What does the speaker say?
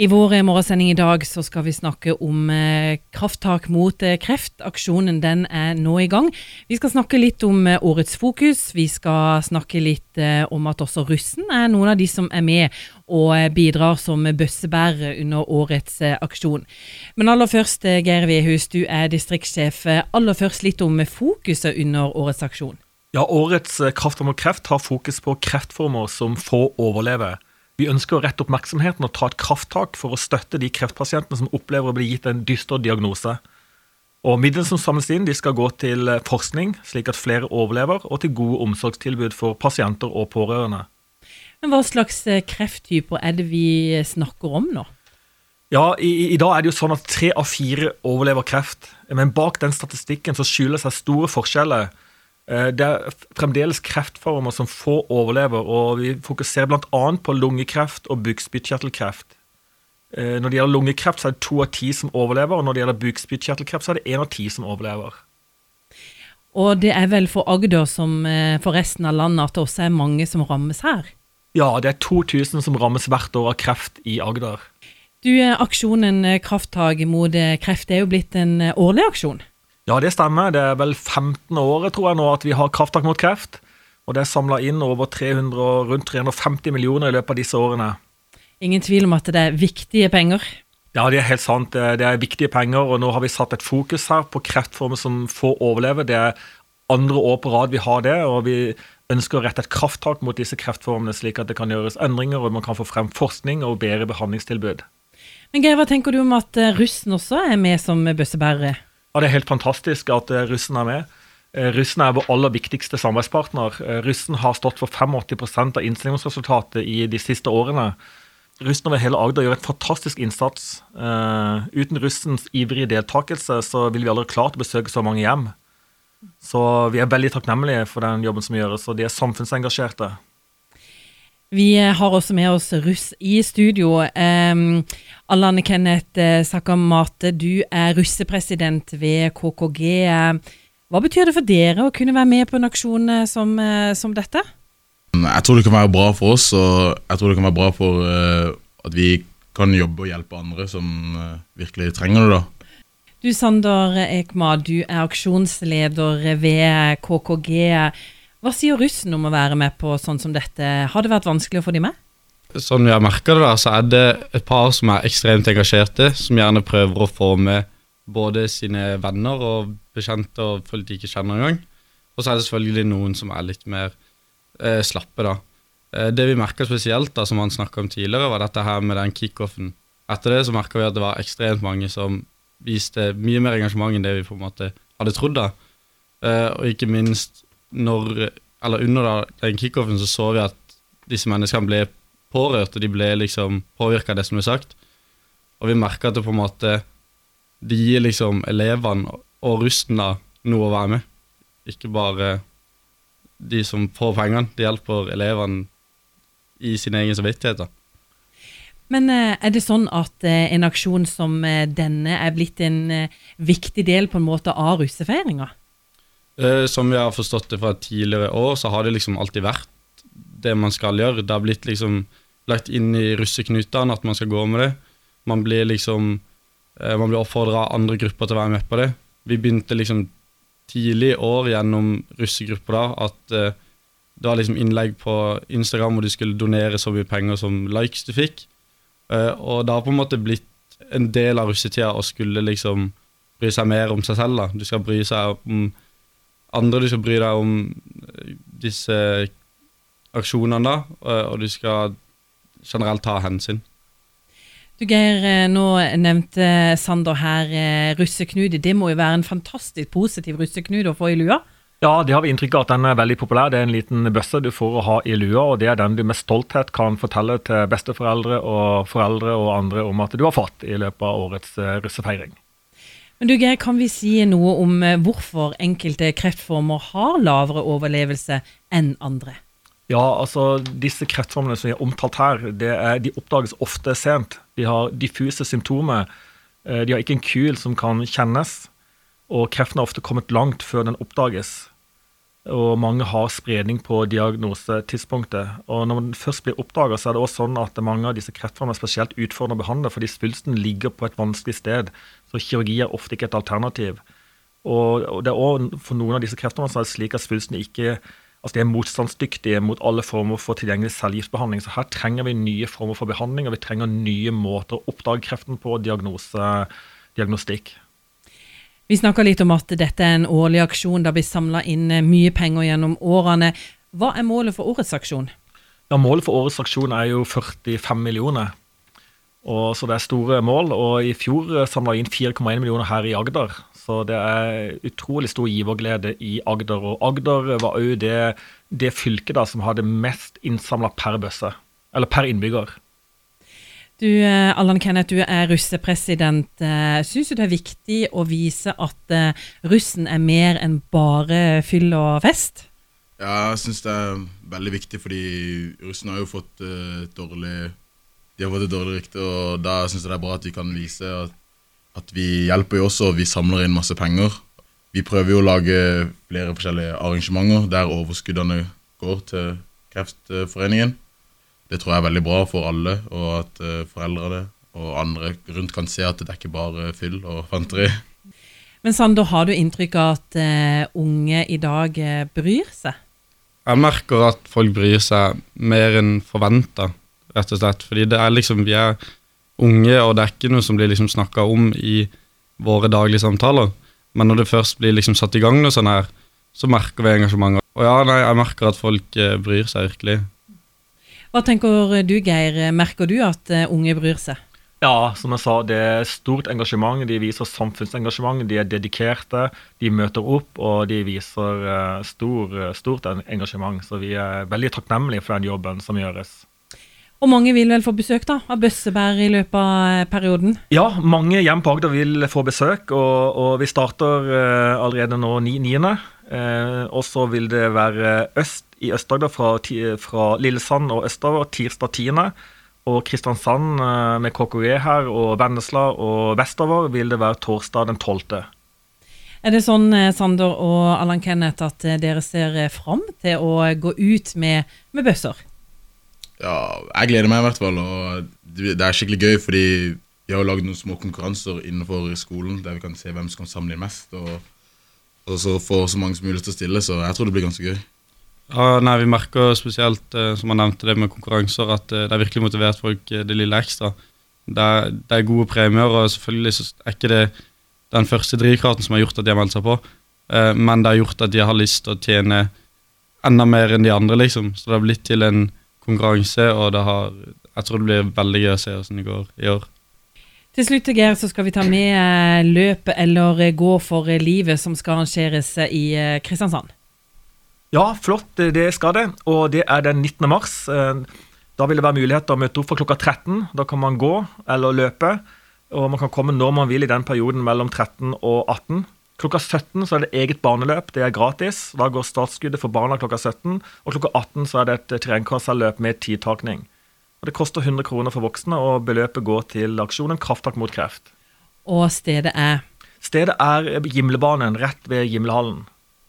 I vår morgensending i dag så skal vi snakke om eh, krafttak mot eh, kreft. Aksjonen den er nå i gang. Vi skal snakke litt om eh, årets fokus. Vi skal snakke litt eh, om at også russen er noen av de som er med og eh, bidrar som bøssebærere under årets eh, aksjon. Men aller først, Geir Vehus, du er distriktssjef. Aller først litt om fokuset under årets aksjon. Ja, Årets Kraft mot kreft har fokus på kreftformer som få overlever. Vi ønsker å rette oppmerksomheten og ta et krafttak for å støtte de kreftpasientene som opplever å bli gitt en dyster diagnose. Og Midlene som samles inn, de skal gå til forskning, slik at flere overlever, og til gode omsorgstilbud for pasienter og pårørende. Men hva slags eh, krefttyper er det vi snakker om nå? Ja, i, I dag er det jo sånn at tre av fire overlever kreft. Men bak den statistikken så skjuler seg store forskjeller. Eh, Det er fremdeles kreftformer som få overlever, og vi fokuserer bl.a. på lungekreft og bukspyttkjertelkreft. Eh, Når det gjelder lungekreft, så er det to av ti som overlever, og når det gjelder bukspyttkjertelkreft, så er det én av ti som overlever. Og det er vel for Agder som eh, for resten av landet at det også er mange som rammes her. Ja, det er 2000 som rammes hvert år av kreft i Agder. Du, Aksjonen Krafttak mot kreft er jo blitt en årlig aksjon. Ja, det stemmer. Det er vel 15 året, tror jeg nå, at vi har krafttak mot kreft. Og det er samla inn over 300, rundt 350 millioner i løpet av disse årene. Ingen tvil om at det er viktige penger. Ja, det er helt sant. Det er viktige penger, og nå har vi satt et fokus her på kreftformer som får overleve. Det er andre år på rad vi har det, og vi ønsker å rette et krafttak mot disse kreftformene, slik at det kan gjøres endringer, og man kan få frem forskning og bedre behandlingstilbud. Men Geir, hva tenker du om at eh, russen også er med som bøssebærere? Ja, Det er helt fantastisk at eh, russen er med. Eh, Russen er vår aller viktigste samarbeidspartner. Eh, Russen har stått for 85% av innstillingsresultatet i de siste årene. Russen over hele Agder gjør en fantastisk innsats. Uh, uten russens ivrige deltakelse så ville vi aldri klart å besøke så mange hjem. Så vi er veldig takknemlige for den jobben som gjøres, og de er samfunnsengasjerte. Vi eh, har også med oss russ i studio. Um, Allan Kenneth eh, Sakamate, du er russepresident ved KKG. Hva betyr det for dere å kunne være med på en aksjon eh, som, som dette? Jeg tror det kan være bra for oss, og jeg tror det kan være bra for uh, at vi kan jobbe og hjelpe andre som uh, virkelig trenger det. da. Du Sander Ekma, du er aksjonsleder ved KKG. Hva sier russen om å være med på sånn som dette? Har det vært vanskelig å få de med? Sånn jeg merker det, da, så er det et par som er ekstremt engasjerte, som gjerne prøver å få med både sine venner og bekjente og folk de ikke kjenner engang. Og så er det selvfølgelig noen som er litt mer eh, slappe, da. Eh, det vi merka spesielt, da, som han snakka om tidligere, var dette her med den kickoffen. Etter det så merka vi at det var ekstremt mange som viste mye mer engasjement enn det vi på en måte hadde trodd. da. Eh, og ikke minst når, eller under den kickoffen så så vi at disse menneskene ble pårørt, og de ble liksom påvirka av det som ble sagt. Og vi merka at det på en måte de gir liksom elevene og rusten da noe å være med. Ikke bare de som får pengene. Det hjelper elevene i sin egen samvittighet. Men eh, er det sånn at eh, en aksjon som eh, denne er blitt en viktig del på en måte av russefeiringa? Eh, som vi har forstått det fra tidligere år, så har det liksom alltid vært det man skal gjøre. Det har blitt liksom lagt inn i russeknutene at man skal gå med det. Man blir liksom eh, Man blir oppfordra av andre grupper til å være med på det. Vi begynte liksom tidlig i år gjennom russegrupper da at eh, det var liksom innlegg på Instagram hvor du skulle donere så mye penger som likes du fikk. Og det har på en måte blitt en del av russetida å skulle liksom bry seg mer om seg selv. da. Du skal bry seg om andre, du skal bry deg om eh, disse aksjonene, da, og og du skal generelt ta hensyn. Du Geir, eh, nå nevnte Sander her eh, russeknude. Det må jo være en fantastisk positiv russeknude å få i lua? Ja, det har vi inntrykk av at den er veldig populær. Det er en liten bøsse du får å ha i lua, og det er den du med stolthet kan fortelle til besteforeldre og foreldre og andre om at du har fått i løpet av årets eh, russefeiring. Men du Geir, kan vi si noe om eh, hvorfor enkelte kreftformer har lavere overlevelse enn andre? Ja, altså disse kreftformene som er omtalt her, er, de oppdages ofte sent. De har diffuse symptomer. Eh, De har ikke en kul som kan kjennes, og kreften har ofte kommet langt før den oppdages. Og mange har spredning på diagnosetidspunktet. Og når den først blir oppdaga, er det også sånn at mange av disse kreftformene er spesielt utfordrende å behandle, fordi svulsten ligger på et vanskelig sted. Så kirurgi er ofte ikke et alternativ. Og, og det er også for noen av disse kreftformene er det slik at svulsten ikke altså de er motstandsdyktige mot alle former for tilgjengelig cellegiftbehandling. Så her trenger vi nye former for behandling, og vi trenger nye måter å oppdage kreften på, diagnose, diagnostikk. Vi snakka litt om at dette er en årlig aksjon. Det blir samla inn eh, mye penger gjennom årene. Hva er målet for årets aksjon? Ja, Målet for årets aksjon er jo 45 millioner. Og, så det er store mål. og I fjor samla vi inn 4,1 millioner her i Agder. Så det er utrolig stor giverglede i Agder. Og Agder var òg det, det, fylket da som hadde mest innsamla per bøsse. Eller per innbygger. Du, eh, Allan Kenneth, du er russepresident. Eh, Syns du det er viktig å vise at eh, russen er mer enn bare fyll og fest? Ja, jeg syns det er veldig viktig, fordi russen har jo fått et dårlig De har fått et dårlig rykte, og da syns jeg det er bra at vi kan vise at at vi hjelper jo også, og vi samler inn masse penger. Vi prøver jo å lage flere forskjellige arrangementer der overskuddene går til Kreftforeningen. Det tror jeg er veldig bra for alle, og at uh, foreldrene og andre rundt kan se at det er ikke bare fyll og fanteri. Men Sander, har du inntrykk av at uh, unge i dag uh, bryr seg? Jeg merker at folk bryr seg mer enn forventa, rett og slett. Fordi det er liksom, vi er unge, og det er ikke noe som blir liksom snakka om i våre daglige samtaler. Men når det først blir liksom satt i gang noe sånn her, så merker vi engasjementet. Og ja, nei, jeg merker at folk eh, bryr seg virkelig. Hva tenker du, Geir? Merker du at uh, unge bryr seg? Ja, som jeg sa, det er stort engasjement. De viser samfunnsengasjement. De er dedikerte, de møter opp, og de viser uh, stor, stort engasjement. Så vi er veldig takknemlige for den jobben som gjøres. Og mange vil vel få besøk da, av bøssebær i løpet av eh, perioden? Ja, mange hjem på Agder vil få besøk, og, og vi starter allerede nå 9. Uh, og så vil det være øst i Øst-Agder fra, fra, Lillesand og østover tirsdag 10. Og Kristiansand uh, med KKG her og Vennesla og vestover vil det være torsdag den 12. Er det sånn, Sander og Allan Kenneth, at dere ser fram til å gå ut med, med bøsser? Ja, jeg gleder meg i hvert fall. Og det er skikkelig gøy, fordi vi har lagd noen små konkurranser innenfor skolen der vi kan se hvem som kan samle inn mest. Og, og så få så mange som mulig til å stille, så jeg tror det blir ganske gøy. Ja, nei, Vi merker spesielt, eh, som han nevnte det med konkurranser, at eh, det er virkelig motivert folk eh, det lille ekstra. Det er, det er gode premier, og selvfølgelig er ikke det den første drivkraften som har gjort at de har meldt seg på, men det har gjort at de har lyst til å tjene enda mer enn de andre, liksom. Så det har blitt til en konkurranse, og det har, jeg tror det blir veldig gøy å se hvordan det går i år. Til slutt Geir, så skal vi ta med løpet eller gå for livet som skal arrangeres i Kristiansand. Ja, flott. Det skal det. Og det er den 19. mars. Da vil det være mulighet til å møte opp fra klokka 13. Da kan man gå eller løpe. Og man kan komme når man vil i den perioden mellom 13 og 18. Klokka 17 så er det eget barneløp. Det er gratis. Da går startskuddet for barna klokka 17. Og klokka 18 så er det et terrengkassaløp med tidtakning. Og Det koster 100 kroner for voksne, og beløpet går til aksjonen Krafttak mot kreft. Og stedet er? Stedet er Gimlebanen, rett ved Gimlehallen.